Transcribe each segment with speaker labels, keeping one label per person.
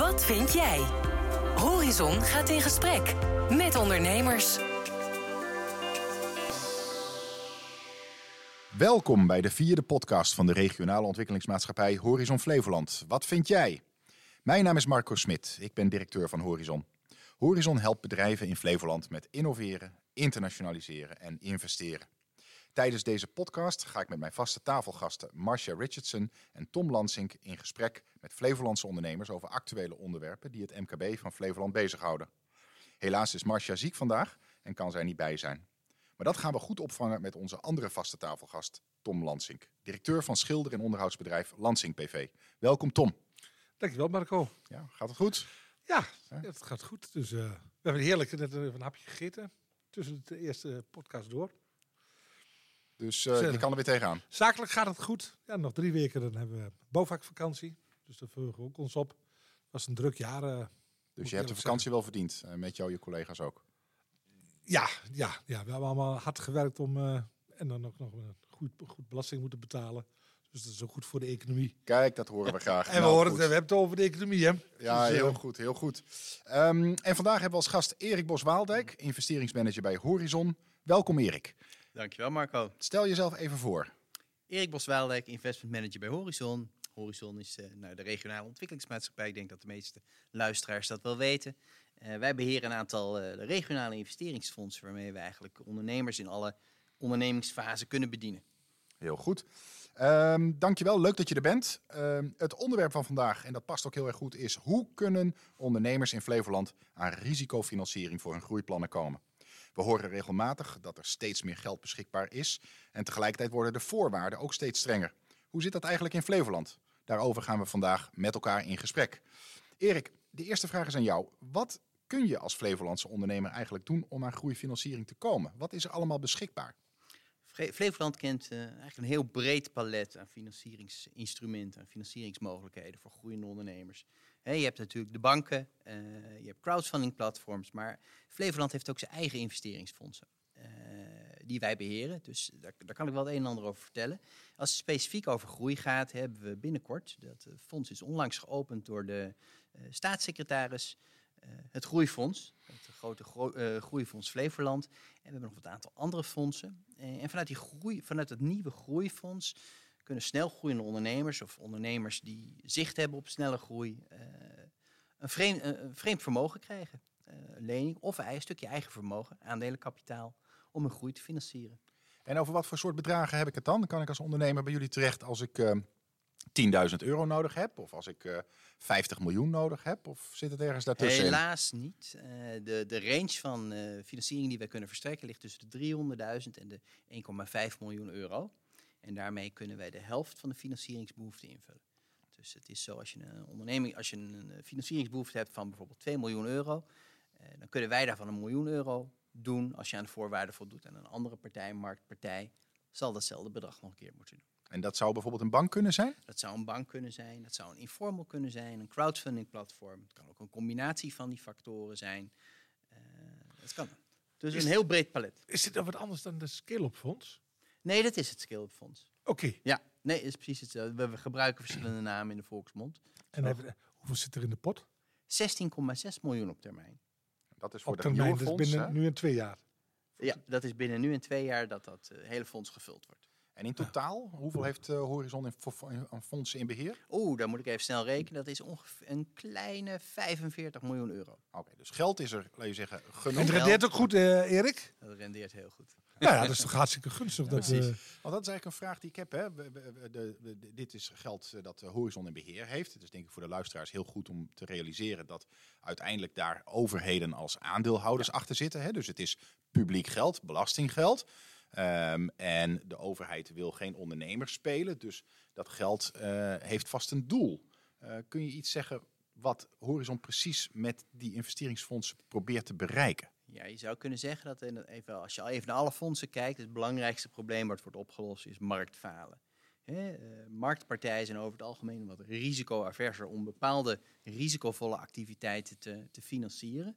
Speaker 1: Wat vind jij? Horizon gaat in gesprek met ondernemers.
Speaker 2: Welkom bij de vierde podcast van de regionale ontwikkelingsmaatschappij Horizon Flevoland. Wat vind jij? Mijn naam is Marco Smit, ik ben directeur van Horizon. Horizon helpt bedrijven in Flevoland met innoveren, internationaliseren en investeren. Tijdens deze podcast ga ik met mijn vaste tafelgasten Marcia Richardson en Tom Lansink in gesprek met Flevolandse ondernemers over actuele onderwerpen die het MKB van Flevoland bezighouden. Helaas is Marcia ziek vandaag en kan zij niet bij zijn. Maar dat gaan we goed opvangen met onze andere vaste tafelgast, Tom Lansink, directeur van schilder- en onderhoudsbedrijf Lansink PV. Welkom Tom.
Speaker 3: Dankjewel Marco.
Speaker 2: Ja, gaat het goed?
Speaker 3: Ja, het gaat goed. Dus, uh, we hebben heerlijk net even een hapje gegeten tussen de eerste podcast door.
Speaker 2: Dus je kan er weer tegenaan.
Speaker 3: Zakelijk gaat het goed. Ja, nog drie weken dan hebben we BOVAC-vakantie. Dus daar vullen we ook ons op. Het was een druk jaar. Uh,
Speaker 2: dus je hebt de vakantie wel verdiend, uh, met jou je collega's ook?
Speaker 3: Ja, ja, ja, we hebben allemaal hard gewerkt om... en dan ook nog een goed, goed belasting moeten betalen. Dus dat is ook goed voor de economie.
Speaker 2: Kijk, dat horen we graag.
Speaker 3: en we, nou, horen het, we hebben het over de economie, hè?
Speaker 2: Ja, dus, heel goed, heel goed. Um, en vandaag hebben we als gast Erik Bos-Waaldijk, investeringsmanager bij Horizon. Welkom Erik.
Speaker 4: Dankjewel Marco.
Speaker 2: Stel jezelf even voor.
Speaker 4: Erik Boswaaldijk, investment manager bij Horizon. Horizon is uh, nou, de regionale ontwikkelingsmaatschappij. Ik denk dat de meeste luisteraars dat wel weten. Uh, wij beheren een aantal uh, regionale investeringsfondsen waarmee we eigenlijk ondernemers in alle ondernemingsfasen kunnen bedienen.
Speaker 2: Heel goed. Um, dankjewel, leuk dat je er bent. Um, het onderwerp van vandaag, en dat past ook heel erg goed, is hoe kunnen ondernemers in Flevoland aan risicofinanciering voor hun groeiplannen komen? We horen regelmatig dat er steeds meer geld beschikbaar is en tegelijkertijd worden de voorwaarden ook steeds strenger. Hoe zit dat eigenlijk in Flevoland? Daarover gaan we vandaag met elkaar in gesprek. Erik, de eerste vraag is aan jou. Wat kun je als Flevolandse ondernemer eigenlijk doen om aan groeifinanciering te komen? Wat is er allemaal beschikbaar?
Speaker 4: Flevoland kent uh, eigenlijk een heel breed palet aan financieringsinstrumenten en financieringsmogelijkheden voor groeiende ondernemers. Je hebt natuurlijk de banken, uh, je hebt crowdfunding platforms, maar Flevoland heeft ook zijn eigen investeringsfondsen. Uh, die wij beheren. Dus daar, daar, kan ik wel het een en ander over vertellen. Als het specifiek over groei gaat, hebben we binnenkort, dat fonds is onlangs geopend door de staatssecretaris, het Groeifonds, het grote gro Groeifonds Flevoland. En we hebben nog wat aantal andere fondsen. En vanuit, die groei, vanuit het nieuwe Groeifonds kunnen snel groeiende ondernemers of ondernemers die zicht hebben op snelle groei een vreemd, een, vreemd, vermogen krijgen. lening of een stukje eigen vermogen, aandelenkapitaal, om hun groei te financieren.
Speaker 2: En over wat voor soort bedragen heb ik het dan? Dan kan ik als ondernemer bij jullie terecht als ik 10.000 euro nodig heb, of als ik uh, 50 miljoen nodig heb, of zit het ergens daartussen?
Speaker 4: Helaas niet. Uh, de, de range van uh, financiering die wij kunnen verstrekken ligt tussen de 300.000 en de 1,5 miljoen euro. En daarmee kunnen wij de helft van de financieringsbehoefte invullen. Dus het is zo als je een onderneming, als je een financieringsbehoefte hebt van bijvoorbeeld 2 miljoen euro, uh, dan kunnen wij daarvan een miljoen euro doen als je aan de voorwaarden voldoet. En een andere partij, een marktpartij, zal datzelfde bedrag nog een keer moeten doen.
Speaker 2: En dat zou bijvoorbeeld een bank kunnen zijn?
Speaker 4: Dat zou een bank kunnen zijn, dat zou een informal kunnen zijn, een crowdfunding platform. Het kan ook een combinatie van die factoren zijn. Uh, dat kan. Dus is een heel breed palet.
Speaker 3: Is dit dan wat anders dan de Scale-up Fonds?
Speaker 4: Nee, dat is het Scale-up Fonds.
Speaker 3: Oké. Okay.
Speaker 4: Ja, nee, is precies hetzelfde. We gebruiken verschillende namen in de volksmond.
Speaker 3: En even, hoeveel zit er in de pot?
Speaker 4: 16,6 miljoen op termijn.
Speaker 2: Dat is voor
Speaker 3: op
Speaker 2: de
Speaker 3: termijn,
Speaker 2: nieuwe
Speaker 3: dus binnen nu en twee jaar.
Speaker 4: Ja, dat is binnen nu en twee jaar dat dat uh, hele fonds gevuld wordt.
Speaker 2: En in totaal, hoeveel heeft uh, Horizon in, in, fondsen in beheer?
Speaker 4: Oeh, daar moet ik even snel rekenen. Dat is ongeveer een kleine 45 miljoen euro.
Speaker 2: Oké, okay, dus geld is er, laat je zeggen, genoeg.
Speaker 3: En het rendeert ook goed, uh, Erik?
Speaker 4: Dat rendeert heel goed.
Speaker 3: Nou ja, dat is toch hartstikke gunstig. Ja, dat, uh...
Speaker 2: Want dat is eigenlijk een vraag die ik heb. Hè. We, we, de, dit is geld dat Horizon in beheer heeft. Het is denk ik voor de luisteraars heel goed om te realiseren dat uiteindelijk daar overheden als aandeelhouders ja. achter zitten. Hè. Dus het is publiek geld, belastinggeld. Um, en de overheid wil geen ondernemers spelen, dus dat geld uh, heeft vast een doel. Uh, kun je iets zeggen wat Horizon precies met die investeringsfondsen probeert te bereiken?
Speaker 4: Ja, je zou kunnen zeggen dat even, als je al even naar alle fondsen kijkt, het belangrijkste probleem wat wordt opgelost is marktfalen. He, uh, marktpartijen zijn over het algemeen wat risicoaverser om bepaalde risicovolle activiteiten te, te financieren.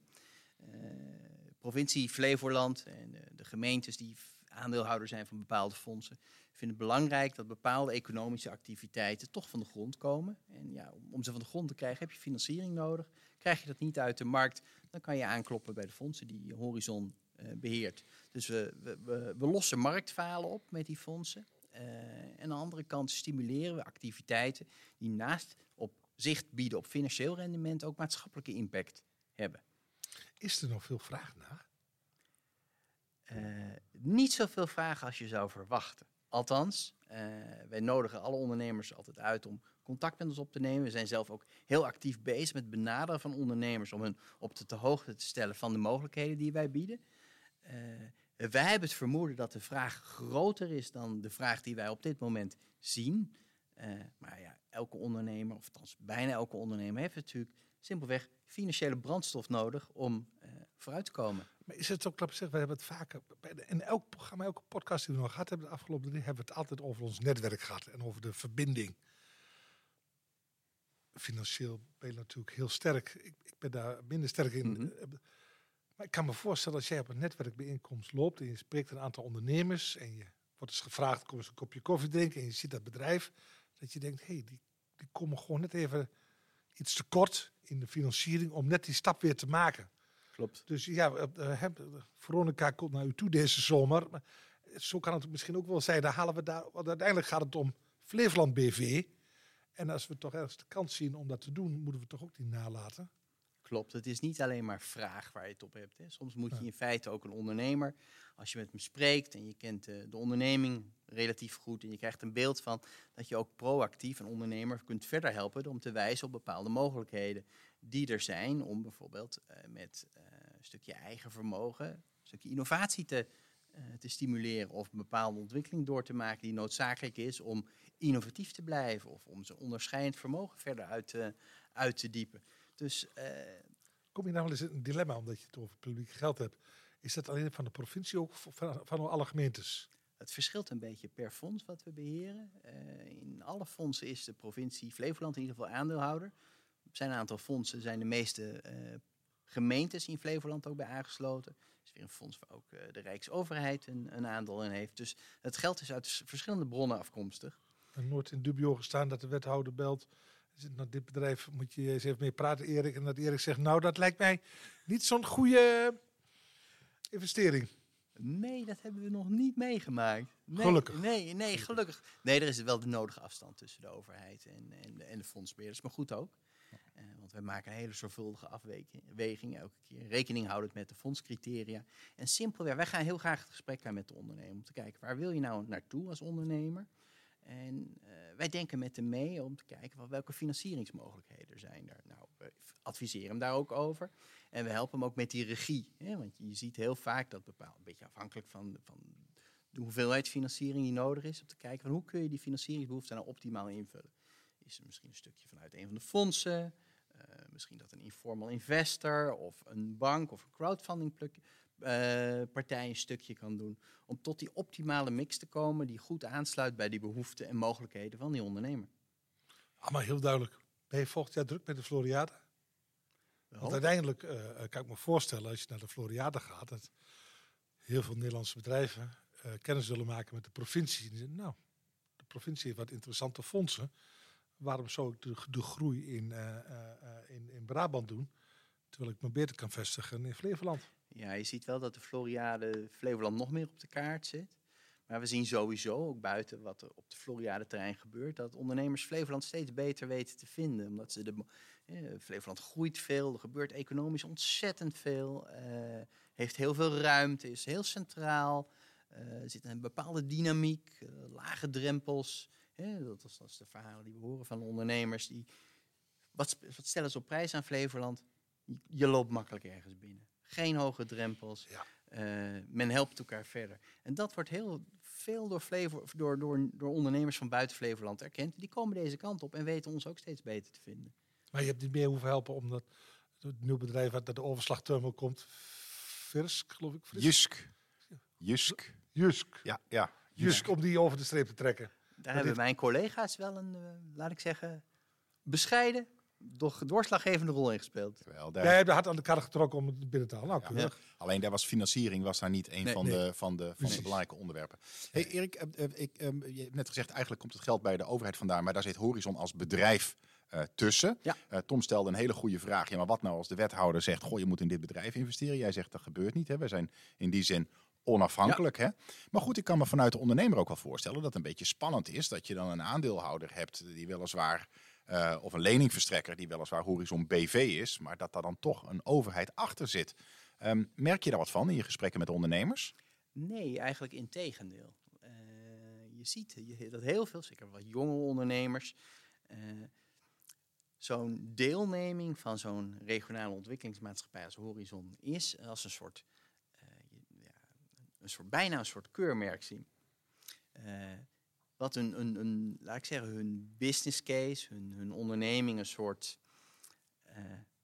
Speaker 4: provincie Flevoland en de gemeentes die aandeelhouder zijn van bepaalde fondsen, vinden het belangrijk dat bepaalde economische activiteiten toch van de grond komen. En ja, om, ze van de grond te krijgen heb je financiering nodig. Krijg je dat niet uit de markt, dan kan je aankloppen bij de fondsen die Horizon eh, beheert. Dus we, we, we, we lossen marktfalen op met die fondsen. Eh, en aan de andere kant stimuleren we activiteiten die naast op zicht bieden op financieel rendement ook maatschappelijke impact hebben.
Speaker 3: Is er nog veel vraag naar?
Speaker 4: Uh, niet zoveel vragen als je zou verwachten. Althans, uh, wij nodigen alle ondernemers altijd uit om contact met ons op te nemen. We zijn zelf ook heel actief bezig met benaderen van ondernemers om hen op de, de hoogte te stellen van de mogelijkheden die wij bieden. Uh, wij hebben het vermoeden dat de vraag groter is dan de vraag die wij op dit moment zien. maar ja, elke ondernemer, of althans bijna elke ondernemer, heeft natuurlijk simpelweg financiële brandstof nodig om vooruit te komen.
Speaker 3: Maar is het ook, ik zeggen, we hebben het vaker, in elk programma, elke podcast die we nog gehad hebben de afgelopen drie, hebben we het altijd over ons netwerk gehad en over de verbinding. Financieel ben je natuurlijk heel sterk. Ik, ik ben daar minder sterk in. Mm -hmm. Maar ik kan me voorstellen, als jij op een netwerkbijeenkomst loopt en je spreekt een aantal ondernemers en je wordt eens gevraagd, kom eens een kopje koffie drinken en je ziet dat bedrijf, dat je denkt, hé, hey, die, die komen gewoon net even iets te kort in de financiering om net die stap weer te maken.
Speaker 4: Klopt.
Speaker 3: Dus ja, uh, Veronica komt naar u toe deze zomer. Maar zo kan het misschien ook wel zijn. Dan halen we daar, want uiteindelijk gaat het om Flevoland BV. En als we toch ergens de kans zien om dat te doen, moeten we toch ook die nalaten.
Speaker 4: Klopt, het is niet alleen maar vraag waar je het op hebt. Hè. Soms moet je in feite ook een ondernemer, als je met hem spreekt en je kent de, de onderneming relatief goed en je krijgt een beeld van dat je ook proactief een ondernemer kunt verder helpen om te wijzen op bepaalde mogelijkheden die er zijn om bijvoorbeeld uh, met uh, een stukje eigen vermogen, een stukje innovatie te, uh, te stimuleren of een bepaalde ontwikkeling door te maken die noodzakelijk is om innovatief te blijven of om zijn onderscheidend vermogen verder uit te, uit te diepen. Dus,
Speaker 3: Kom je nou wel eens in een dilemma omdat je het over publiek geld hebt? Is dat alleen van de provincie ook van, van alle gemeentes?
Speaker 4: Het verschilt een beetje per fonds wat we beheren. in alle fondsen is de provincie Flevoland in ieder geval aandeelhouder zijn een aantal fondsen, zijn de meeste uh, gemeentes in Flevoland ook bij aangesloten. Het is weer een fonds waar ook uh, de Rijksoverheid een, een, aandeel in heeft. Dus het geld is uit verschillende bronnen afkomstig.
Speaker 3: En nooit in dubio gestaan dat de wethouder belt. Nou, dit bedrijf moet je eens even mee praten, Erik. En dat Erik zegt, nou, dat lijkt mij niet zo'n goede investering.
Speaker 4: Nee, dat hebben we nog niet meegemaakt. Nee,
Speaker 3: gelukkig.
Speaker 4: Nee, nee, gelukkig. Nee, er is wel de nodige afstand tussen de overheid en, en, de, en de fondsbeheerders. Maar goed ook. Uh, want we maken een hele zorgvuldige afweging elke keer. Rekening houdend met de fondscriteria. En simpelweg, wij gaan heel graag het gesprek aan met de ondernemer. Om te kijken, waar wil je nou naartoe als ondernemer? En uh, wij denken met hem mee om te kijken wat, welke financieringsmogelijkheden zijn er. Nou, we adviseren hem daar ook over. En we helpen hem ook met die regie. Hè? Want je ziet heel vaak dat bepaald, een beetje afhankelijk van, van de hoeveelheid financiering die nodig is. Om te kijken van hoe kun je die financieringsbehoefte nou optimaal invullen. Is er misschien een stukje vanuit een van de fondsen? Uh, misschien dat een informal investor of een bank of een crowdfunding uh, partij een stukje kan doen. Om tot die optimale mix te komen die goed aansluit bij die behoeften en mogelijkheden van die ondernemer.
Speaker 3: Allemaal heel duidelijk. Ben je volgend jaar druk met de Floriade? Want uiteindelijk uh, kan ik me voorstellen, als je naar de Floriade gaat, dat heel veel Nederlandse bedrijven uh, kennis zullen maken met de provincie. Die zeggen, nou, de provincie heeft wat interessante fondsen waarom zou ik de, de groei in, uh, uh, in, in Brabant doen, terwijl ik me beter kan vestigen in Flevoland?
Speaker 4: Ja, je ziet wel dat de Floriade Flevoland nog meer op de kaart zit. Maar we zien sowieso, ook buiten wat er op de Floriade terrein gebeurt, dat ondernemers Flevoland steeds beter weten te vinden. Omdat ze de, eh, Flevoland groeit veel, er gebeurt economisch ontzettend veel, uh, heeft heel veel ruimte, is heel centraal, uh, zit een bepaalde dynamiek, lage drempels. Hè, dat, is, dat is de verhalen die we horen van ondernemers. Die, wat, wat stellen ze op prijs aan Flevoland? Je, loopt makkelijk ergens binnen. Geen hoge drempels.
Speaker 3: Ja.
Speaker 4: Uh, men helpt elkaar verder. En dat wordt heel veel door, Flevo, door, door, door ondernemers van buiten Flevoland erkend. Die komen deze kant op en weten ons ook steeds beter te vinden.
Speaker 3: Maar je hebt niet meer hoeven helpen omdat het nieuw bedrijf dat de overslagterminal komt. Virsk, geloof ik.
Speaker 2: Jusk. Jusk.
Speaker 3: Jusk.
Speaker 2: Ja, ja.
Speaker 3: Jusk om die over de streep te trekken.
Speaker 4: Daar hebben dit... mijn collega's wel een, uh, laat ik zeggen, bescheiden, toch doorslaggevende rol in gespeeld.
Speaker 2: Wel, daar-
Speaker 3: Jij hebt hard aan de kar getrokken om het binnen te halen. Nou,
Speaker 2: Ja. Alleen daar was financiering was daar niet een
Speaker 4: Nee.
Speaker 2: van,
Speaker 3: Nee.
Speaker 2: de, van, de, van de belangrijke onderwerpen. Hey, Erik, eh, eh, ik, eh, je hebt net gezegd, eigenlijk komt het geld bij de overheid vandaan, maar daar zit Horizon als bedrijf eh, tussen.
Speaker 4: Ja.
Speaker 2: Eh, Tom stelde een hele goede vraag. Ja, maar wat nou als de wethouder zegt, goh, je moet in dit bedrijf investeren? Jij zegt, dat gebeurt niet. Hè? Wij zijn in die zin onafhankelijk. Hè? Maar goed, ik kan me vanuit de ondernemer ook wel voorstellen dat het een beetje spannend is dat je dan een aandeelhouder hebt die weliswaar, eh, of een leningverstrekker die weliswaar Horizon BV is, maar dat daar dan toch een overheid achter zit. Ehm, merk je daar wat van in je gesprekken met ondernemers?
Speaker 4: Nee, eigenlijk in tegendeel. Eh, je ziet dat heel veel, zeker wat jonge ondernemers, eh, zo'n deelneming van zo'n regionale ontwikkelingsmaatschappij als Horizon is als een soort, ja, een soort bijna een soort keurmerk zien. Wat een, een, een, laat ik zeggen, hun business case, hun, hun onderneming een soort, eh,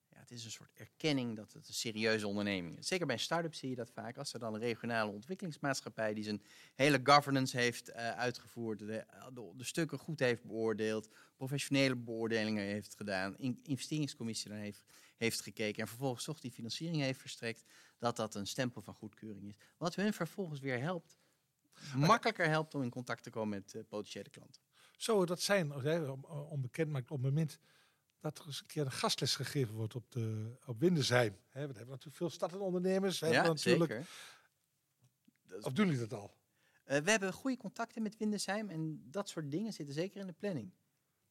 Speaker 4: ja, het is een soort erkenning dat het een serieuze onderneming is. Zeker bij een start-up zie je dat vaak. Als er dan een regionale ontwikkelingsmaatschappij die zijn hele governance heeft eh, uitgevoerd, de, de, stukken goed heeft beoordeeld, professionele beoordelingen heeft gedaan, in, investeringscommissie dan heeft, heeft gekeken en vervolgens toch die financiering heeft verstrekt, dat dat een stempel van goedkeuring is. Wat hun vervolgens weer helpt, makkelijker helpt om in contact te komen met eh, potentiële klanten.
Speaker 3: Zou dat zijn, jij om- onbekend maakt op het moment dat er eens een keer een gastles gegeven wordt op, de, op Windesheim. Hè, we hebben natuurlijk veel startende ondernemers. We
Speaker 4: ja,
Speaker 3: hebben natuurlijk,
Speaker 4: zeker.
Speaker 3: Of doen jullie dat al?
Speaker 4: Eh, we hebben goede contacten met Windesheim en dat soort dingen zitten zeker in de planning.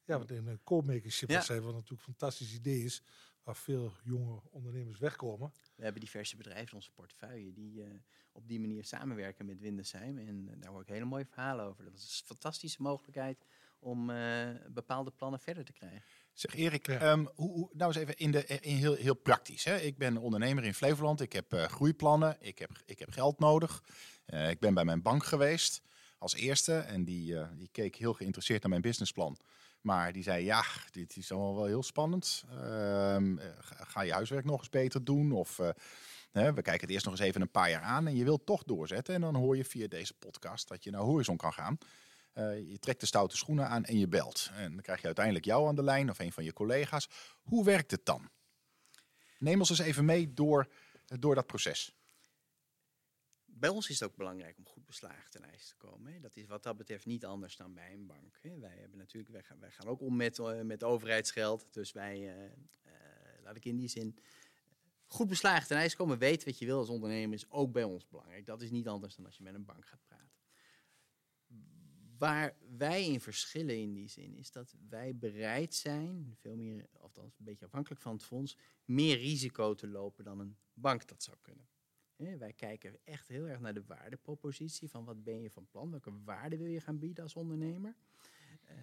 Speaker 3: Ja, want in uh, co-makership,
Speaker 4: Ja.
Speaker 3: zijn wat natuurlijk een fantastisch idee is, waar veel jonge ondernemers wegkomen.
Speaker 4: We hebben diverse bedrijven in onze portefeuille die eh, op die manier samenwerken met Windesheim. En eh, daar hoor ik hele mooie verhalen over. Dat is een fantastische mogelijkheid om eh, bepaalde plannen verder te krijgen.
Speaker 2: Zeg Erik,
Speaker 3: Ja.
Speaker 2: ehm, hoe, hoe, nou eens even in de, in heel, heel praktisch. Hè? Ik ben ondernemer in Flevoland. Ik heb eh, groeiplannen. Ik heb, ik heb geld nodig. Eh, ik ben bij mijn bank geweest als eerste. En die, eh, die keek heel geïnteresseerd naar mijn businessplan. Maar die zei, ja, dit is allemaal wel heel spannend. Ehm, eh, ga, je huiswerk nog eens beter doen? Of eh, we kijken het eerst nog eens even een paar jaar aan. En je wilt toch doorzetten. En dan hoor je via deze podcast dat je naar Horizon kan gaan. Je trekt de stoute schoenen aan en je belt. En dan krijg je uiteindelijk jou aan de lijn of een van je collega's. Hoe werkt het dan? Neem ons eens even mee door, door dat proces.
Speaker 4: Bij ons is het ook belangrijk om goed beslagen ten ijs te komen. Dat is wat dat betreft niet anders dan bij een bank. Hè. Wij, hebben natuurlijk, wij, gaan, wij gaan ook om met, eh, met overheidsgeld. Dus wij, eh, eh, laat ik in die zin, goed beslagen ten ijs komen. Weten wat je wil als ondernemer is ook bij ons belangrijk. Dat is niet anders dan als je met een bank gaat praten. Waar wij in verschillen in die zin is dat wij bereid zijn, veel meer, althans een beetje afhankelijk van het fonds, meer risico te lopen dan een bank dat zou kunnen. Wij kijken echt heel erg naar de waardepropositie van wat ben je van plan, welke waarde wil je gaan bieden als ondernemer. Eh,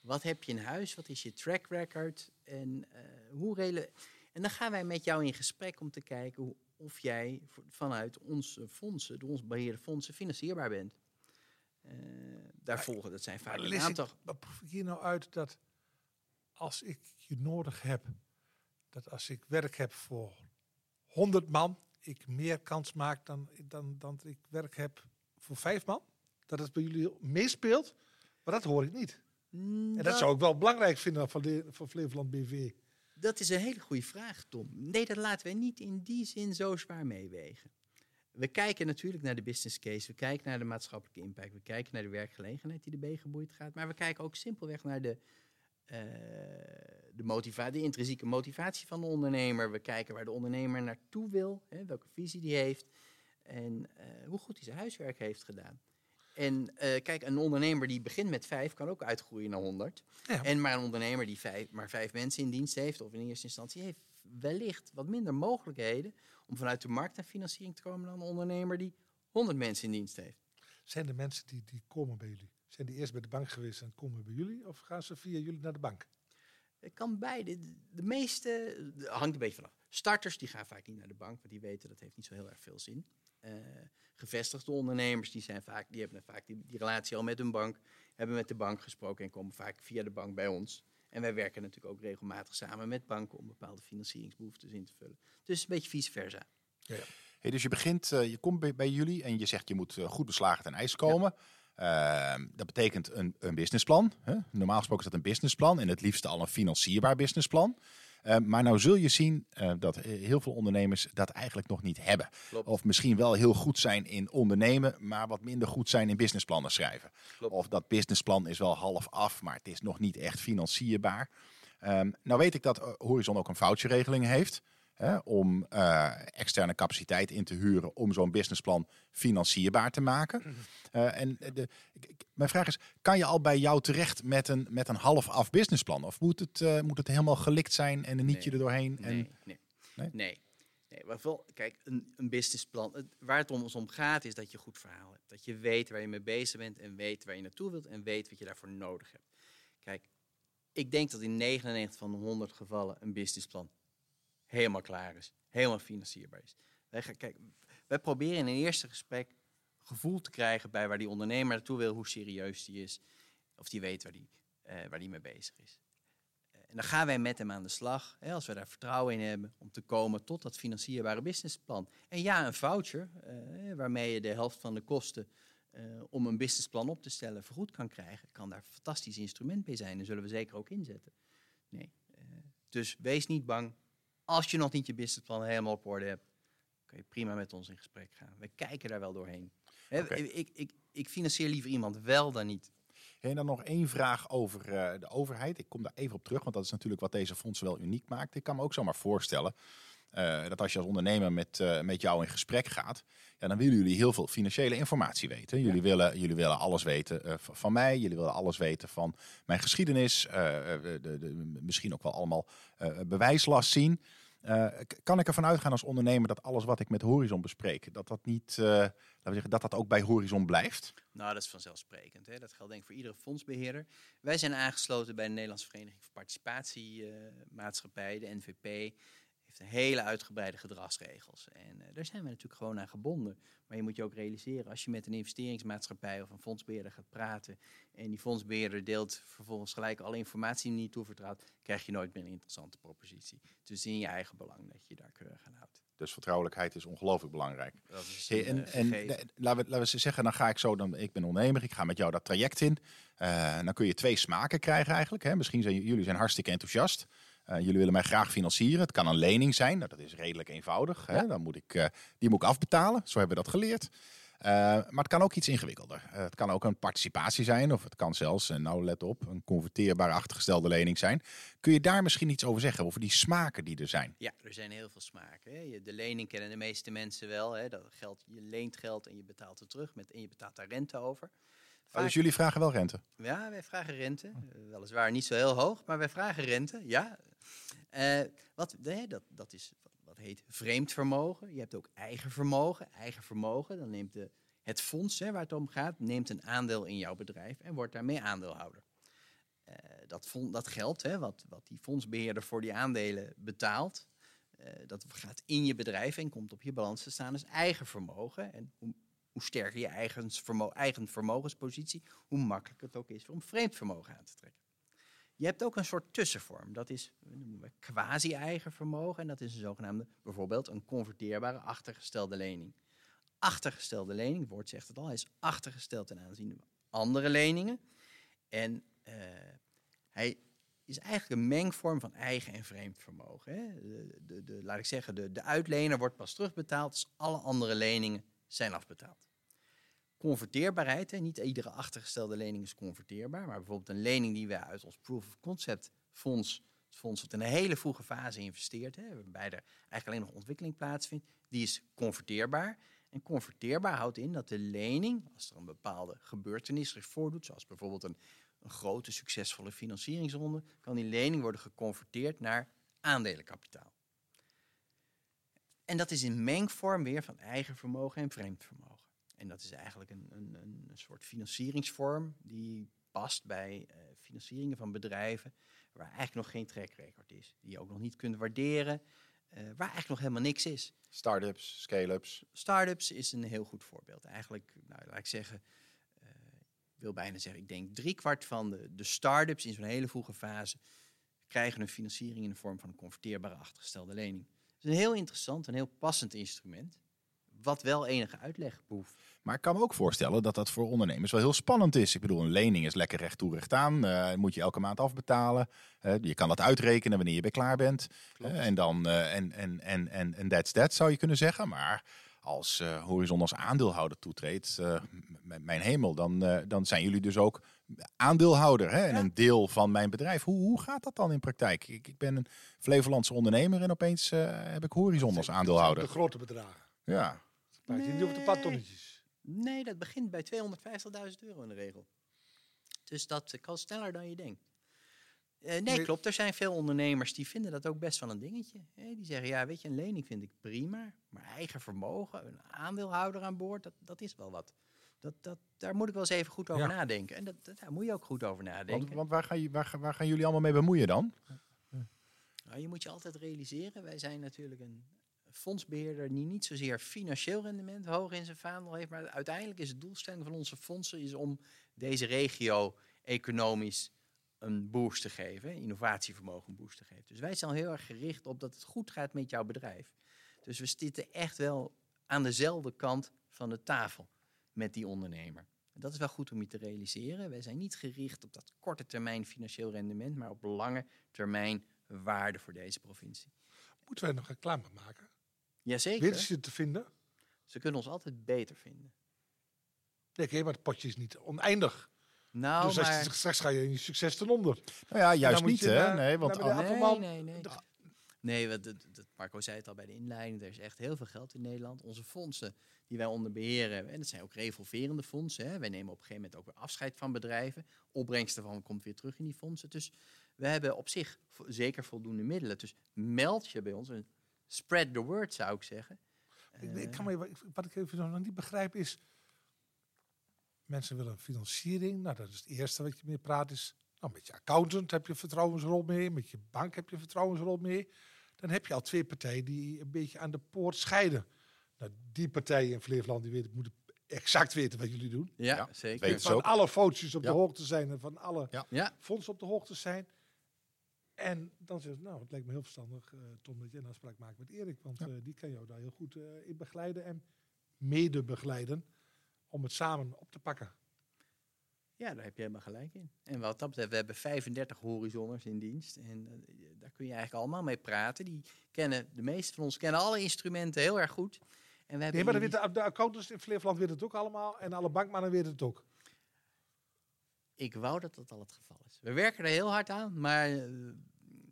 Speaker 4: wat heb je in huis, wat is je track record en eh, hoe rele En dan gaan wij met jou in gesprek om te kijken hoe, of jij vanuit onze fondsen, door ons beheerde fondsen, financierbaar bent. Eh, daar volgen, dat zijn vaak
Speaker 3: Maar
Speaker 4: een aantal.
Speaker 3: Wat proef ik hier nou uit dat als ik je nodig heb, dat als ik werk heb voor 100 man, ik meer kans maak dan, dan, dan ik werk heb voor vijf man? Dat het bij jullie meespeelt? Maar dat hoor ik niet. En dat zou ik wel belangrijk vinden van, de, van Flevoland BV.
Speaker 4: Dat is een hele goede vraag, Tom. Nee, dat laten wij niet in die zin zo zwaar meewegen. We kijken natuurlijk naar de business case, we kijken naar de maatschappelijke impact, we kijken naar de werkgelegenheid die erbij geboeid gaat, maar we kijken ook simpelweg naar de, eh, de, motiva de intrinsieke motivatie van de ondernemer. We kijken waar de ondernemer naartoe wil, hè, welke visie die heeft en eh, hoe goed hij zijn huiswerk heeft gedaan. En eh, kijk, een ondernemer die begint met vijf kan ook uitgroeien naar honderd.
Speaker 3: Ja.
Speaker 4: En maar een ondernemer die vijf, maar vijf mensen in dienst heeft, of in eerste instantie, heeft wellicht wat minder mogelijkheden om vanuit de markt naar financiering te komen dan een ondernemer die 100 mensen in dienst heeft.
Speaker 3: Zijn de mensen die, die komen bij jullie, zijn die eerst bij de bank geweest en komen bij jullie? Of gaan ze via jullie naar de bank?
Speaker 4: Het kan beide. De, meeste, de- hangt een beetje vanaf. Starters die gaan vaak niet naar de bank, want die weten dat heeft niet zo heel erg veel zin. Eh, gevestigde ondernemers die, zijn vaak, die hebben vaak die, die relatie al met hun bank, hebben met de bank gesproken en komen vaak via de bank bij ons. En wij werken natuurlijk ook regelmatig samen met banken om bepaalde financieringsbehoeftes in te vullen. Dus een beetje vice versa.
Speaker 2: Hey, dus je begint, eh, je komt bij, bij jullie en je zegt je moet eh, goed beslagen ten ijs komen. Ehm, dat betekent een, een businessplan. Hè? Normaal gesproken is dat een businessplan en het liefste al een financierbaar businessplan. Ehm, maar nou zul je zien eh, dat heel veel ondernemers dat eigenlijk nog niet hebben.
Speaker 4: Klopt.
Speaker 2: Of misschien wel heel goed zijn in ondernemen, maar wat minder goed zijn in businessplannen schrijven.
Speaker 4: Klopt.
Speaker 2: Of dat businessplan is wel half af, maar het is nog niet echt financierbaar. Ehm, nou weet ik dat eh, Horizon ook een voucherregeling heeft. Hè, om eh, externe capaciteit in te huren om zo'n businessplan financierbaar te maken. Eh, en de, mijn vraag is, kan je al bij jou terecht met een, met een half af businessplan? Of moet het, eh, moet het helemaal gelikt zijn en een nietje
Speaker 4: Nee.
Speaker 2: er doorheen? En,
Speaker 4: Nee, nee,
Speaker 2: Nee?
Speaker 4: nee. nee. wel, kijk, een, een businessplan, waar het om, ons om gaat, is dat je een goed verhaal hebt. Dat je weet waar je mee bezig bent en weet waar je naartoe wilt en weet wat je daarvoor nodig hebt. Kijk, ik denk dat in 99 van de 100 gevallen een businessplan helemaal klaar is, helemaal financierbaar is. Wij, gaan, kijk, wij proberen in een eerste gesprek gevoel te krijgen bij waar die ondernemer naartoe wil, hoe serieus die is, of die weet waar die, eh, waar die mee bezig is. Eh, En dan gaan wij met hem aan de slag, hè, als we daar vertrouwen in hebben, om te komen tot dat financierbare businessplan. En ja, een voucher, eh, waarmee je de helft van de kosten om een businessplan op te stellen vergoed kan krijgen, kan daar een fantastisch instrument bij zijn. En zullen we zeker ook inzetten. Nee. dus wees niet bang. Als je nog niet je businessplan helemaal op orde hebt, kun je prima met ons in gesprek gaan. We kijken daar wel doorheen. Ik, ik, ik financier liever iemand wel dan niet.
Speaker 2: En dan nog één vraag over eh, de overheid. Ik kom daar even op terug, want dat is natuurlijk wat deze fondsen wel uniek maakt. Ik kan me ook zomaar voorstellen eh, dat als je als ondernemer met, eh, met jou in gesprek gaat, ja, dan willen jullie heel veel financiële informatie weten. Jullie, willen, jullie willen alles weten eh, van mij, jullie willen alles weten van mijn geschiedenis, de, de, misschien ook wel allemaal bewijslast zien. Kan ik ervan uitgaan als ondernemer dat alles wat ik met Horizon bespreek, dat dat niet, laten we zeggen, dat dat ook bij Horizon blijft?
Speaker 4: Nou, dat is vanzelfsprekend. Hè? Dat geldt denk ik voor iedere fondsbeheerder. Wij zijn aangesloten bij de Nederlandse Vereniging voor Participatiemaatschappij, de NVP. Heeft hele uitgebreide gedragsregels. En eh, daar zijn we natuurlijk gewoon aan gebonden. Maar je moet je ook realiseren, als je met een investeringsmaatschappij of een fondsbeheerder gaat praten. en die fondsbeheerder deelt vervolgens gelijk alle informatie die niet toevertrouwt. krijg je nooit meer een interessante propositie. Dus in je eigen belang dat je daar keurig aan houdt.
Speaker 2: Dus vertrouwelijkheid is ongelooflijk belangrijk.
Speaker 4: Dat is
Speaker 2: Hey,
Speaker 4: een,
Speaker 2: en
Speaker 4: eh,
Speaker 2: en de- laten, we, laten we zeggen, dan ga ik zo, dan, ik ben ondernemer, ik ga met jou dat traject in. Eh, dan kun je twee smaken krijgen eigenlijk. Hè. Misschien zijn jullie zijn hartstikke enthousiast. Eh, jullie willen mij graag financieren. Het kan een lening zijn, nou, dat is redelijk eenvoudig. Hè. Dan moet ik, eh, die moet ik afbetalen, zo hebben we dat geleerd. Eh, maar het kan ook iets ingewikkelder. Het kan ook een participatie zijn, of het kan zelfs, en nou let op, een converteerbare achtergestelde lening zijn. Kun je daar misschien iets over zeggen, over die smaken die er zijn?
Speaker 4: Ja, er zijn heel veel smaken. Hè. De lening kennen de meeste mensen wel. Hè. Dat geld, je leent geld en je betaalt het terug met, en je betaalt daar rente over.
Speaker 2: Oh,
Speaker 4: Vaak-
Speaker 2: dus jullie vragen wel rente?
Speaker 4: Ja, wij vragen rente. Weliswaar niet zo heel hoog, maar wij vragen rente. Ja. Eh, wat, dat, dat is wat, heet vreemd vermogen. Je hebt ook eigen vermogen. Eigen vermogen, dan neemt de, het fonds hè, waar het om gaat, neemt een aandeel in jouw bedrijf en wordt daarmee aandeelhouder. Eh, dat, fond, dat geld, hè, wat, wat die fondsbeheerder voor die aandelen betaalt, eh, dat gaat in je bedrijf en komt op je balans te staan als eigen vermogen. En hoe, hoe sterker je eigen, eigen vermogenspositie, hoe makkelijk het ook is om vreemd vermogen aan te trekken. Je hebt ook een soort tussenvorm. Dat is noemen we quasi-eigen vermogen. En dat is een zogenaamde, bijvoorbeeld een converteerbare achtergestelde lening. Achtergestelde lening, woord zegt het al, hij is achtergesteld ten aanzien van andere leningen. En eh, hij is eigenlijk een mengvorm van eigen en vreemd vermogen. Hè. De, de, laat ik zeggen, de, de uitlener wordt pas terugbetaald als alle andere leningen zijn afbetaald. Converteerbaarheid, niet iedere achtergestelde lening is converteerbaar, maar bijvoorbeeld een lening die wij uit ons proof of concept fonds, het fonds dat in een hele vroege fase investeert, hè, waarbij er eigenlijk alleen nog ontwikkeling plaatsvindt, die is converteerbaar. En converteerbaar houdt in dat de lening, als er een bepaalde gebeurtenis zich voordoet, zoals bijvoorbeeld een, een grote succesvolle financieringsronde, kan die lening worden geconverteerd naar aandelenkapitaal. En dat is in mengvorm weer van eigen vermogen en vreemd vermogen. En dat is eigenlijk een, een, een soort financieringsvorm die past bij eh, financieringen van bedrijven waar eigenlijk nog geen track record is. Die je ook nog niet kunt waarderen, eh, waar eigenlijk nog helemaal niks is.
Speaker 2: Startups, scale-ups.
Speaker 4: Startups is een heel goed voorbeeld. Eigenlijk, nou, laat ik zeggen, eh, ik wil bijna zeggen, ik denk driekwart van de, de startups in zo'n hele vroege fase krijgen een financiering in de vorm van een converteerbare achtergestelde lening. Het is een heel interessant en heel passend instrument. Wat wel enige uitleg behoeft.
Speaker 2: Maar ik kan me ook voorstellen dat dat voor ondernemers wel heel spannend is. Ik bedoel, een lening is lekker recht toe recht aan. eh, moet je elke maand afbetalen. Eh, je kan dat uitrekenen wanneer je bij klaar bent. Eh, en dan en, en, en, en, en that's that zou je kunnen zeggen. Maar als Horizon als aandeelhouder toetreedt, mijn hemel, dan, dan zijn jullie dus ook aandeelhouder hè? en
Speaker 3: Ja.
Speaker 2: een deel van mijn bedrijf. Hoe, hoe gaat dat dan in praktijk? Ik, ik ben een Flevolandse ondernemer en opeens heb ik Horizon als
Speaker 3: De
Speaker 2: aandeelhouder.
Speaker 3: grote bedragen.
Speaker 2: Ja.
Speaker 3: Maar je niet over de paar tonnetjes.
Speaker 4: Nee, dat begint bij 250.000 euro in de regel. Dus dat kan sneller dan je denkt. Eh, nee,
Speaker 3: Nee.
Speaker 4: klopt. Er zijn veel ondernemers die vinden dat ook best wel een dingetje. Die zeggen, ja, weet je, een lening vind ik prima. Maar eigen vermogen, een aandeelhouder aan boord, dat, dat is wel wat. Dat, dat, daar moet ik wel eens even goed over
Speaker 3: Ja.
Speaker 4: nadenken. En dat, dat- daar moet je ook goed over nadenken.
Speaker 2: Want, want waar, gaan, je- waar, gaan- waar gaan jullie allemaal mee bemoeien dan?
Speaker 4: Nou, je moet je altijd realiseren, wij zijn natuurlijk een fondsbeheerder die niet zozeer financieel rendement hoog in zijn vaandel heeft, maar uiteindelijk is de doelstelling van onze fondsen is om deze regio economisch een boost te geven, innovatievermogen een boost te geven. Dus wij zijn heel erg gericht op dat het goed gaat met jouw bedrijf. Dus we zitten echt wel aan dezelfde kant van de tafel met die ondernemer. En dat is wel goed om je te realiseren. Wij zijn niet gericht op dat korte termijn financieel rendement, maar op lange termijn waarde voor deze provincie.
Speaker 3: Moeten wij nog reclame maken?
Speaker 4: Jazeker,
Speaker 3: Weten ze te vinden?
Speaker 4: ze kunnen ons altijd beter vinden.
Speaker 3: Nee, oké, maar het potje is niet oneindig.
Speaker 4: Nou,
Speaker 3: dus
Speaker 4: maar...
Speaker 3: straks ga je in je succes ten onder.
Speaker 2: Nou ja, juist niet hè?
Speaker 3: naar-
Speaker 2: nee, want al-
Speaker 4: Nee, nee, nee.
Speaker 3: de-
Speaker 4: Nee, want dat, dat- Marco zei het al bij de inleiding. Er is echt heel veel geld in Nederland. Onze fondsen die wij onder beheer hebben. En dat zijn ook revolverende fondsen. Hè. Wij nemen op een gegeven moment ook weer afscheid van bedrijven. Opbrengst daarvan komt weer terug in die fondsen. Dus we hebben op zich zeker voldoende middelen. Dus meld je bij ons. En spread the word zou ik zeggen.
Speaker 3: Ik, ik kan me, wat ik even nog niet begrijp is... Mensen willen financiering. Nou, dat is het eerste wat je mee praat. Is, nou, met je accountant heb je een vertrouwensrol mee. Met je bank heb je een vertrouwensrol mee. Dan heb je al twee partijen die een beetje aan de poort scheiden. Nou, die partijen in Flevoland die weten, moeten exact weten wat jullie doen.
Speaker 4: Ja,
Speaker 2: Ja,
Speaker 4: zeker.
Speaker 3: Van
Speaker 2: ook.
Speaker 3: alle foto's op
Speaker 2: Ja.
Speaker 3: de hoogte zijn en van alle
Speaker 2: Ja.
Speaker 4: Ja,
Speaker 3: fondsen op de hoogte zijn. En dan zegt nou, het lijkt me heel verstandig, eh, Tom, dat je een afspraak maakt met Erik. Want
Speaker 2: Ja.
Speaker 3: eh, die kan jou daar heel goed eh, in begeleiden en mede begeleiden om het samen op te pakken.
Speaker 4: Ja, daar heb je helemaal gelijk in. En wat dat betreft, we hebben 35 horizonners in dienst. En daar kun je eigenlijk allemaal mee praten. Die kennen, de meeste van ons kennen alle instrumenten heel erg goed. En we hebben
Speaker 3: Nee, maar dan
Speaker 4: die-
Speaker 3: de, de accountants in Flevoland weten het ook allemaal en alle bankmannen weten het ook.
Speaker 4: Ik wou dat dat al het geval is. We werken er heel hard aan, maar eh,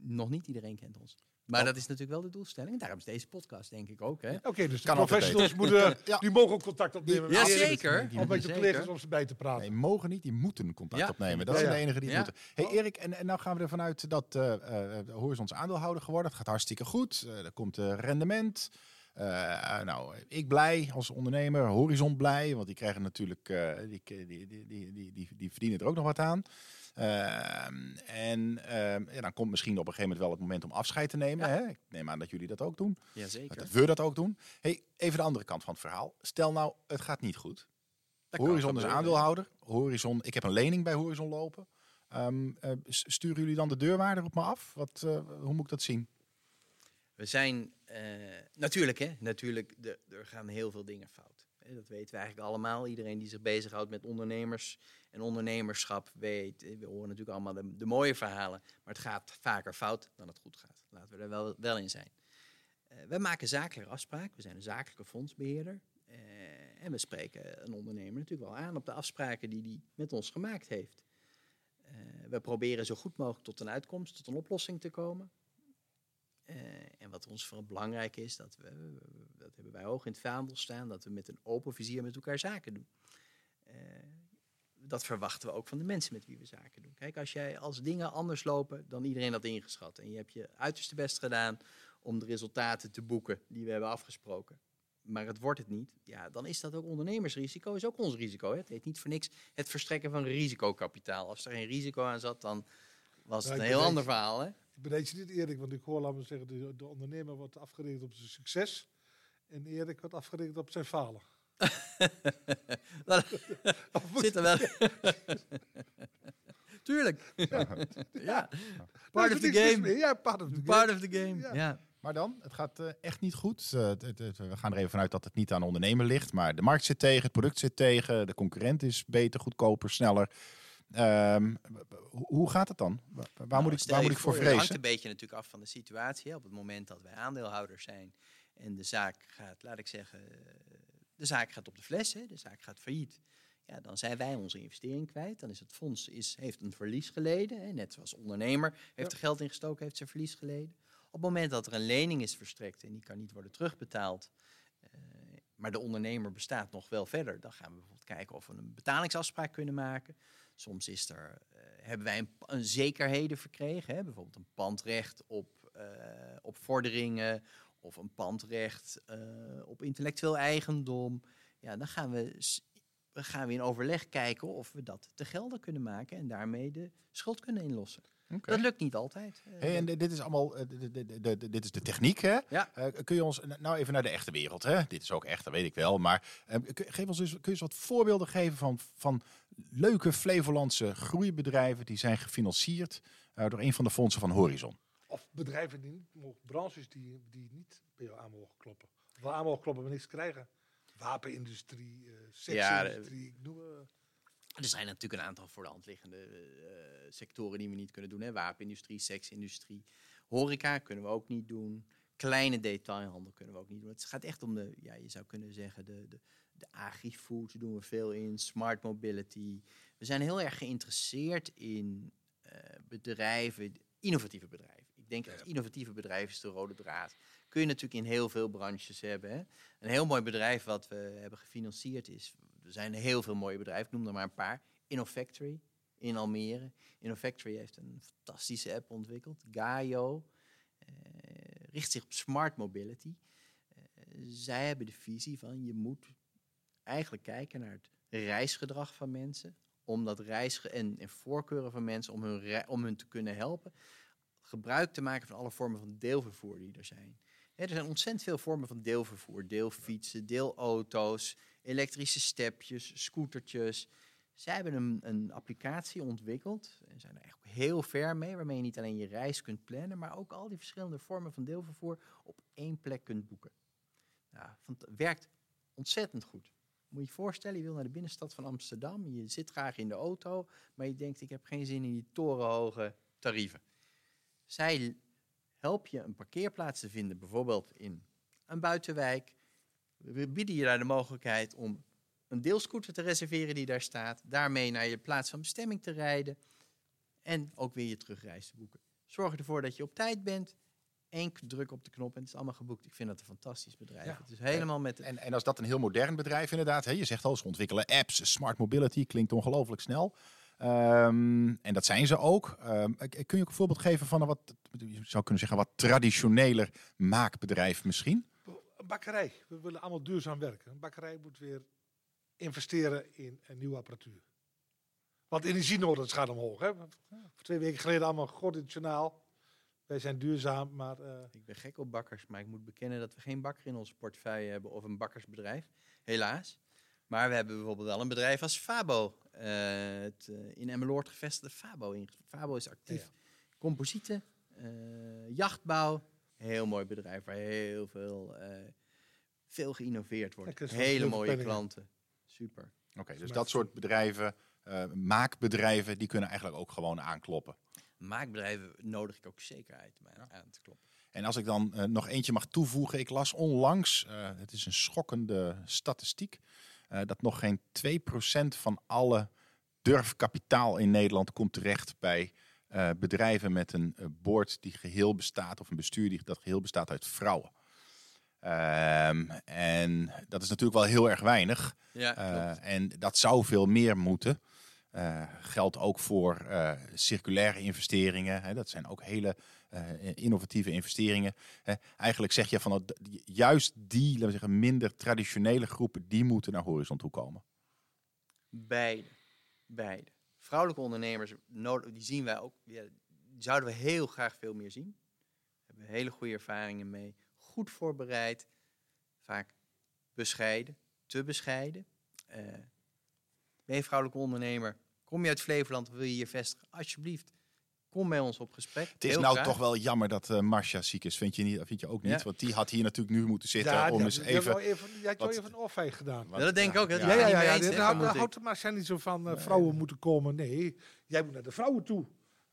Speaker 4: nog niet iedereen kent ons. Maar
Speaker 2: Oh.
Speaker 4: dat is natuurlijk wel de doelstelling. En daarom is deze podcast denk ik ook. Hè?
Speaker 3: Oké, dus de
Speaker 2: Kan
Speaker 3: professionals moeten,
Speaker 2: Ja.
Speaker 3: die mogen ook contact opnemen.
Speaker 4: Ja, zeker.
Speaker 3: Om met de
Speaker 4: Zeker.
Speaker 3: collega's om ze bij te praten.
Speaker 2: Nee, mogen niet, die moeten contact
Speaker 4: Ja.
Speaker 2: opnemen. Dat
Speaker 3: Ja,
Speaker 2: zijn
Speaker 3: ja.
Speaker 2: de enigen die het moeten. Hey Erik, en, en nou gaan we ervan uit dat eh eh Horizons aandeelhouder geworden. Het gaat hartstikke goed. Eh, er komt eh, rendement. Eh, nou, ik blij als ondernemer, Horizon blij, want die krijgen natuurlijk, eh, die, die, die, die, die, die, die verdienen er ook nog wat aan. Ehm, en ehm, ja, dan komt misschien op een gegeven moment wel het moment om afscheid te nemen.
Speaker 4: Ja.
Speaker 2: Hè? Ik neem aan dat jullie dat ook doen.
Speaker 4: Jazeker.
Speaker 2: Dat we dat ook doen. Hey, even de andere kant van het verhaal. Stel nou, het gaat niet goed.
Speaker 4: Dat
Speaker 2: Horizon is aandeelhouder. Horizon, ik heb een lening bij Horizon lopen. Eh, s- sturen jullie dan de deurwaarder op me af? Wat, eh, hoe moet ik dat zien?
Speaker 4: We zijn eh, natuurlijk, hè, natuurlijk, er gaan heel veel dingen fout. Dat weten we eigenlijk allemaal. Iedereen die zich bezighoudt met ondernemers en ondernemerschap weet. eh, We horen natuurlijk allemaal de, mooie verhalen. Maar het gaat vaker fout dan het goed gaat. Laten we er wel, wel in zijn. Eh we maken zakelijke afspraken. We zijn een zakelijke fondsbeheerder. Eh, en we spreken een ondernemer natuurlijk wel aan op de afspraken die hij met ons gemaakt heeft. We proberen zo goed mogelijk tot een uitkomst, tot een oplossing te komen. Eh, en wat ons vooral belangrijk is, dat we, dat hebben wij hoog in het vaandel staan, dat we met een open vizier met elkaar zaken doen. Eh, dat verwachten we ook van de mensen met wie we zaken doen. Kijk, als jij als dingen anders lopen dan iedereen had ingeschat en je hebt je uiterste best gedaan om de resultaten te boeken die we hebben afgesproken, maar het wordt het niet, ja, dan is dat ook ondernemersrisico, is ook ons risico. Hè? Het heet niet voor niks het verstrekken van risicokapitaal. Als er geen risico aan zat, dan was het een heel ander verhaal. Hè?
Speaker 3: Ik ben niet Erik, want ik hoor, laten we zeggen, de, de ondernemer wordt afgerekend op zijn succes. En Erik wordt afgerekend op zijn falen.
Speaker 4: Dat zit er wel. Tuurlijk. ja. Part of the game.
Speaker 3: Ja, part of the
Speaker 4: Part
Speaker 3: game.
Speaker 4: of the game.
Speaker 3: Ja.
Speaker 4: Ja.
Speaker 2: Maar dan, het gaat eh, echt niet goed. Eh, het- het- het- we gaan er even vanuit dat het niet aan de ondernemer ligt. Maar de markt zit tegen, het product zit tegen. De concurrent is beter, goedkoper, sneller. Ehm, hoe- gaat het dan? Wa- Waar,
Speaker 4: Nou,
Speaker 2: moet, ik, waar moet ik voor
Speaker 4: Het hangt
Speaker 2: vrezen?
Speaker 4: een beetje natuurlijk af van de situatie. Op het moment dat wij aandeelhouders zijn en de zaak gaat, laat ik zeggen, eh, de zaak gaat op de fles, hè, de zaak gaat failliet. Ja, dan zijn wij onze investering kwijt. Dan is het fonds is, heeft een verlies geleden. Hè. Net zoals ondernemer heeft er geld ingestoken, heeft zijn verlies geleden. Op het moment dat er een lening is verstrekt en die kan niet worden terugbetaald, eh, maar de ondernemer bestaat nog wel verder, dan gaan we bijvoorbeeld kijken of we een betalingsafspraak kunnen maken. Soms is er, eh, hebben wij een, zekerheden verkregen, hè? bijvoorbeeld een pandrecht op, eh, op vorderingen of een pandrecht eh, op intellectueel eigendom. Ja, dan gaan we, gaan we in overleg kijken of we dat te gelden kunnen maken en daarmee de schuld kunnen inlossen. Dat lukt niet altijd. eh,
Speaker 2: Hey, en di- dit is allemaal, eh, de- de- de- de- de- dit is de techniek, hè?
Speaker 4: Ja.
Speaker 2: Eh, kun je ons nou even naar de echte wereld, hè? Dit is ook echt, dat weet ik wel. Maar eh, kun- geef ons eens, kun je eens wat voorbeelden geven van, van leuke Flevolandse groeibedrijven die zijn gefinancierd eh, door een van de fondsen van Horizon?
Speaker 3: Of bedrijven die niet mogen, branches die, die niet bij jou aan mogen kloppen. Of wel aan mogen kloppen, maar niks krijgen. Wapenindustrie, eh seksindustrie, ik noem,
Speaker 4: Er zijn natuurlijk een aantal voor de hand liggende eh, sectoren die we niet kunnen doen. Hè. Wapenindustrie, seksindustrie, horeca kunnen we ook niet doen. Kleine detailhandel kunnen we ook niet doen. Het gaat echt om de, ja, je zou kunnen zeggen, de, de, de agri-food doen we veel in, smart mobility. We zijn heel erg geïnteresseerd in eh, bedrijven, innovatieve bedrijven. Ik denk dat innovatieve bedrijven is de rode draad. Kun je natuurlijk in heel veel branches hebben. Hè. Een heel mooi bedrijf wat we hebben gefinancierd is, er zijn heel veel mooie bedrijven, ik noem er maar een paar. InnoFactory in Almere. InnoFactory heeft een fantastische app ontwikkeld, Gaio. eh, richt zich op smart mobility. Eh, zij hebben de visie van je moet eigenlijk kijken naar het reisgedrag van mensen. Om dat reisge en, en voorkeuren van mensen, om hun, om hun te kunnen helpen. Gebruik te maken van alle vormen van deelvervoer die er zijn. Er zijn ontzettend veel vormen van deelvervoer. Deelfietsen, deelauto's, elektrische stepjes, scootertjes. Zij hebben een, een applicatie ontwikkeld en zijn er echt heel ver mee, waarmee je niet alleen je reis kunt plannen, maar ook al die verschillende vormen van deelvervoer op één plek kunt boeken. Nou, het werkt ontzettend goed. Moet je je voorstellen, je wil naar de binnenstad van Amsterdam, je zit graag in de auto, maar je denkt ik heb geen zin in die torenhoge tarieven. Zij help je een parkeerplaats te vinden, bijvoorbeeld in een buitenwijk. We bieden je daar de mogelijkheid om een deelscooter te reserveren die daar staat. Daarmee naar je plaats van bestemming te rijden. En ook weer je terugreis te boeken. Zorg ervoor dat je op tijd bent. Eén druk op de knop en het is allemaal geboekt. Ik vind dat een fantastisch bedrijf.
Speaker 3: Ja.
Speaker 4: Het is helemaal met...
Speaker 2: En, en als dat een heel modern bedrijf inderdaad, hè, je zegt al, ze ontwikkelen apps, smart mobility, klinkt ongelooflijk snel. Ehm, en dat zijn ze ook. Ehm, kun je ook een voorbeeld geven van een wat, je zou kunnen zeggen, wat traditioneler maakbedrijf misschien?
Speaker 3: Een bakkerij. We willen allemaal duurzaam werken. Een bakkerij moet weer investeren in een nieuwe apparatuur. Want energienodig gaat omhoog. Hè? Voor twee weken geleden allemaal goed in het journaal. Wij zijn duurzaam, maar eh,
Speaker 4: Ik ben gek op bakkers, maar ik moet bekennen dat we geen bakker in onze portefeuille hebben of een bakkersbedrijf. Helaas. Maar we hebben bijvoorbeeld wel een bedrijf als Fabo. eh, het eh, in Emmeloord gevestigde Fabo. In, Fabo is actief.
Speaker 3: Ja.
Speaker 4: Composieten, jachtbouw. Heel mooi bedrijf waar heel veel, eh, veel geïnnoveerd wordt. Hele mooie
Speaker 3: penningen.
Speaker 4: klanten. Super.
Speaker 2: Oké, dus dat soort bedrijven, eh, maakbedrijven, die kunnen eigenlijk ook gewoon aankloppen.
Speaker 4: Maakbedrijven nodig ik ook zeker uit om aan, aan te kloppen.
Speaker 2: En als ik dan eh, nog eentje mag toevoegen, ik las onlangs, eh, het is een schokkende statistiek, eh, dat nog geen 2% van alle durfkapitaal in Nederland komt terecht bij eh, bedrijven met een eh, board die geheel bestaat, of een bestuur die dat geheel bestaat uit vrouwen. Ehm, en dat is natuurlijk wel heel erg weinig.
Speaker 4: Ja,
Speaker 2: Eh, en dat zou veel meer moeten. Eh, geldt ook voor circulaire investeringen. Hè. Dat zijn ook hele innovatieve investeringen. Hè. Eigenlijk zeg je van dat juist die, laten we zeggen, minder traditionele groepen, die moeten naar Horizon toe komen.
Speaker 4: Beide. Beide. Vrouwelijke ondernemers, die zien wij ook. Die zouden we heel graag veel meer zien. We hebben hele goede ervaringen mee. Goed voorbereid. Vaak bescheiden. Te bescheiden. Je vrouwelijke ondernemer? Kom je uit Flevoland? Wil je hier vestigen? Alsjeblieft. Kom bij ons op gesprek.
Speaker 2: Het is
Speaker 4: Heel
Speaker 2: nou
Speaker 4: graag.
Speaker 2: toch wel jammer dat eh Marcia ziek is, vind je, niet, vind je ook niet?
Speaker 4: Ja.
Speaker 2: Want die had hier natuurlijk nu moeten zitten
Speaker 3: Ja,
Speaker 2: om eens even...
Speaker 3: wel even, die had wel
Speaker 2: wat-
Speaker 3: even een oorvijg gedaan.
Speaker 2: wat-
Speaker 4: Ja, dat denk ik ook, hè.
Speaker 3: Ja,
Speaker 4: Ja,
Speaker 3: ja,
Speaker 4: niet
Speaker 3: ja. dit
Speaker 4: hè,
Speaker 3: houdt- Marcia niet zo van eh, vrouwen moeten komen. Nee, jij moet naar de vrouwen toe.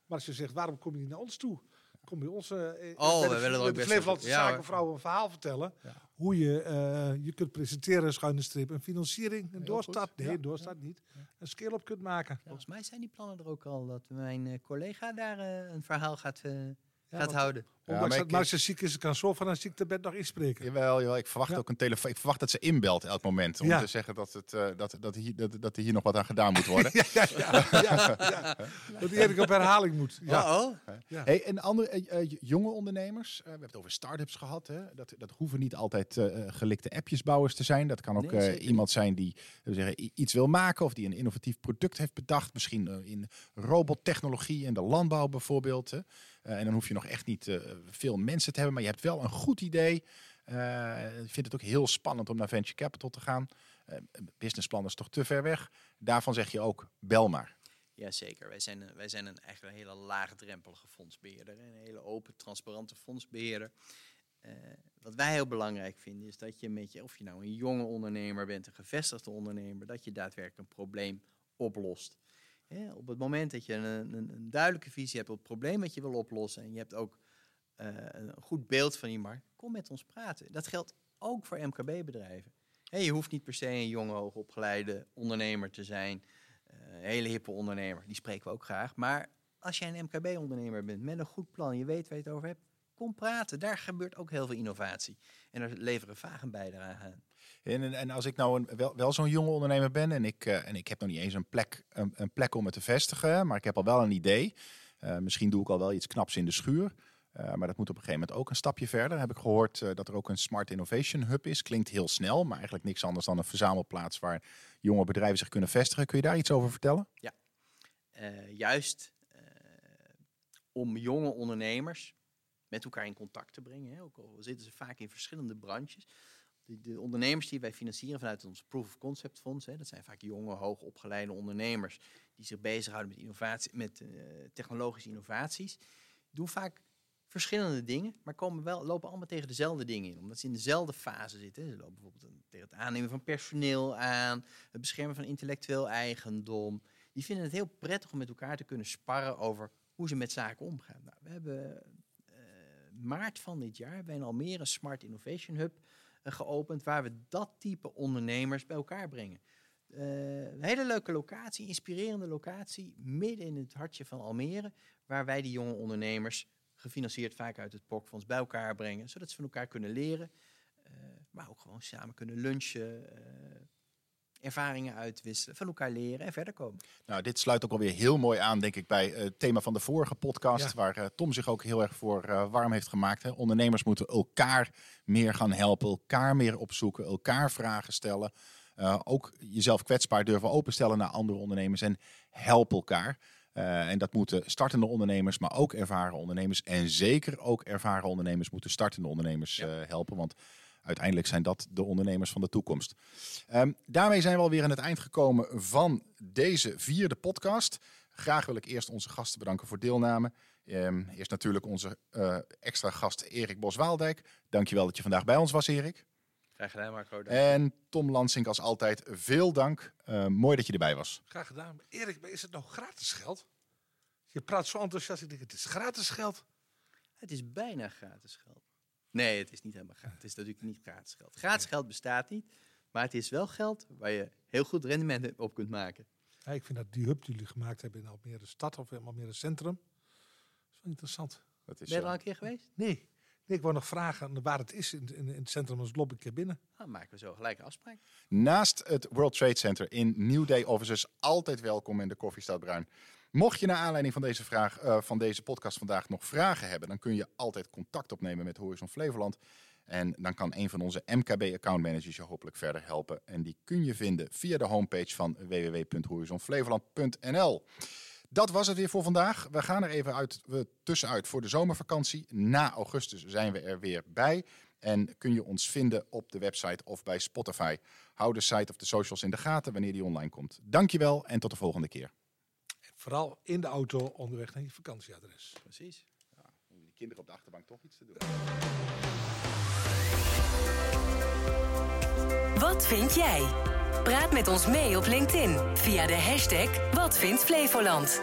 Speaker 3: Maar als je zegt, waarom kom je niet naar ons toe? Kom je ons eh,
Speaker 4: Oh,
Speaker 3: bij
Speaker 4: we
Speaker 3: de,
Speaker 4: willen er ook
Speaker 3: bij de
Speaker 4: best
Speaker 3: Flevolandse
Speaker 4: over- ja,
Speaker 3: Zaken
Speaker 4: hoor.
Speaker 3: Vrouwen een verhaal vertellen. Hoe je eh, je kunt presenteren, schuine strip, een financiering, een doorstart. Nee,
Speaker 2: Ja,
Speaker 3: een doorstart niet. Een scale-up kunt maken.
Speaker 4: Volgens mij zijn die plannen er ook al dat mijn eh, collega daar eh, een verhaal gaat, gaat
Speaker 3: want-
Speaker 4: houden.
Speaker 3: Ondanks
Speaker 2: maar
Speaker 3: dat
Speaker 2: ik-
Speaker 3: Marcia ziek is, kan zo van een ziektebed nog inspreken.
Speaker 2: Jawel, jawel, ik verwacht
Speaker 3: Ja.
Speaker 2: ook een telefoon. Ik verwacht dat ze inbelt elk moment om
Speaker 3: Ja.
Speaker 2: te zeggen dat, het, eh, dat, dat, hier, dat, dat er hier nog wat aan gedaan moet worden.
Speaker 3: ja, ja, ja, ja. Dat die eigenlijk op herhaling moet. Ja.
Speaker 4: Oh, oh.
Speaker 3: Ja.
Speaker 2: Hey, en andere eh, eh, jonge ondernemers, eh, we hebben het over start-ups gehad. Hè? Dat, dat hoeven niet altijd gelikte appjesbouwers te zijn. Dat kan ook
Speaker 4: Nee,
Speaker 2: eh, iemand zijn die we zeggen, iets wil maken of die een innovatief product heeft bedacht. Misschien in robottechnologie in de landbouw bijvoorbeeld. Hè? Eh, en dan hoef je nog echt niet eh, veel mensen te hebben, maar je hebt wel een goed idee. Eh, ik vind het ook heel spannend om naar venture capital te gaan. Eh, businessplan is toch te ver weg. Daarvan zeg je ook, bel maar.
Speaker 4: Jazeker, wij zijn, wij zijn een, eigenlijk een hele laagdrempelige fondsbeheerder. Een hele open, transparante fondsbeheerder. Eh, wat wij heel belangrijk vinden is dat je met je, of je nou een jonge ondernemer bent, een gevestigde ondernemer, dat je daadwerkelijk een probleem oplost. Op het moment dat je een, een, een duidelijke visie hebt op het probleem wat je wil oplossen en je hebt ook een goed beeld van die markt, kom met ons praten. Dat geldt ook voor MKB-bedrijven. je hoeft niet per se een jonge, hoogopgeleide ondernemer te zijn. Eh, een hele hippe ondernemer, die spreken we ook graag. Maar als jij een MKB-ondernemer bent met een goed plan, je weet waar je het over hebt, kom praten. Daar gebeurt ook heel veel innovatie. En daar leveren vaak een bijdrage aan.
Speaker 2: En, en- als ik nou een, wel, zo'n jonge ondernemer ben en ik, eh, en ik heb nog niet eens een plek, een, plek om me te vestigen, maar ik heb al wel een idee. Eh, misschien doe ik al wel iets knaps in de schuur. Eh, maar dat moet op een gegeven moment ook een stapje verder. Heb ik gehoord eh, dat er ook een Smart Innovation Hub is. Klinkt heel snel, maar eigenlijk niks anders dan een verzamelplaats waar jonge bedrijven zich kunnen vestigen. Kun je daar iets over vertellen?
Speaker 4: Eh, juist om jonge ondernemers met elkaar in contact te brengen. Hè. Ook al zitten ze vaak in verschillende branches. De, de ondernemers die wij financieren vanuit ons Proof of Concept Fonds, hè, dat zijn vaak jonge, hoogopgeleide ondernemers die zich bezighouden met, innovatie, met technologische innovaties. Doen vaak verschillende dingen, maar komen wel, lopen allemaal tegen dezelfde dingen in. Omdat ze in dezelfde fase zitten. Ze lopen bijvoorbeeld tegen het aannemen van personeel aan, het beschermen van intellectueel eigendom. Die vinden het heel prettig om met elkaar te kunnen sparren over hoe ze met zaken omgaan. Nou, we hebben eh, maart van dit jaar bij in Almere Smart Innovation Hub eh, geopend, waar we dat type ondernemers bij elkaar brengen. Eh, een hele leuke locatie, inspirerende locatie, midden in het hartje van Almere, waar wij die jonge ondernemers, gefinancierd vaak uit het POC-fonds, bij elkaar brengen, zodat ze van elkaar kunnen leren, eh, maar ook gewoon samen kunnen lunchen, eh, ervaringen uitwisselen, van elkaar leren en verder komen.
Speaker 2: Nou, dit sluit ook alweer heel mooi aan, denk ik, bij eh, het thema van de vorige podcast,
Speaker 3: Ja.
Speaker 2: waar eh, Tom zich ook heel erg voor eh, warm heeft gemaakt. Hè. Ondernemers moeten elkaar meer gaan helpen, elkaar meer opzoeken, elkaar vragen stellen. Eh, ook jezelf kwetsbaar durven openstellen naar andere ondernemers en help elkaar. Eh, en dat moeten startende ondernemers, maar ook ervaren ondernemers. En zeker ook ervaren ondernemers moeten startende ondernemers
Speaker 4: Ja.
Speaker 2: eh, helpen. Want uiteindelijk zijn dat de ondernemers van de toekomst. Ehm, daarmee zijn we alweer aan het eind gekomen van deze vierde podcast. Graag wil ik eerst onze gasten bedanken voor deelname. Ehm, eerst natuurlijk onze eh, extra gast Erik Bos-Waaldijk. Dankjewel dat je vandaag bij ons was, Erik.
Speaker 4: Graag gedaan, Marco.
Speaker 2: En Tom Lansink als altijd, veel dank. Eh, mooi dat je erbij was.
Speaker 3: Graag gedaan. Maar Erik, is het nou gratis geld? Je praat zo enthousiast. Ik denk, het is gratis geld.
Speaker 4: Het is bijna gratis geld. Nee, het is niet helemaal gratis. Het is natuurlijk niet gratis geld. Gratis geld bestaat niet, maar het is wel geld waar je heel goed rendement op kunt maken.
Speaker 3: Ja, ik vind dat die hub die jullie gemaakt hebben in Almere Stad of in Almere Centrum, is wel interessant.
Speaker 2: Dat is,
Speaker 4: Ben je er
Speaker 2: eh,
Speaker 4: al een keer geweest?
Speaker 3: Nee, nee ik wou nog vragen waar het is in, in, in het centrum. Als loop ik keer binnen.
Speaker 4: Dan maken we zo gelijk een afspraak.
Speaker 2: Naast het World Trade Center in New Day Offices altijd welkom in de Koffie staat Bruin. Mocht je naar aanleiding van deze, vraag, eh, van deze podcast vandaag nog vragen hebben, dan kun je altijd contact opnemen met Horizon Flevoland. En dan kan een van onze MKB account managers je hopelijk verder helpen. En die kun je vinden via de homepage van www.horizonflevoland.nl. Dat was het weer voor vandaag. We gaan er even uit, we tussenuit voor de zomervakantie. Na augustus zijn we er weer bij. En kun je ons vinden op de website of bij Spotify. Hou de site of de socials in de gaten wanneer die online komt. Dankjewel en tot de volgende keer.
Speaker 3: Vooral in de auto onderweg naar je vakantieadres.
Speaker 4: Precies.
Speaker 2: Om die kinderen op de achterbank toch iets te doen.
Speaker 1: Wat vind jij? Praat met ons mee op LinkedIn via de hashtag Wat vindt Flevoland.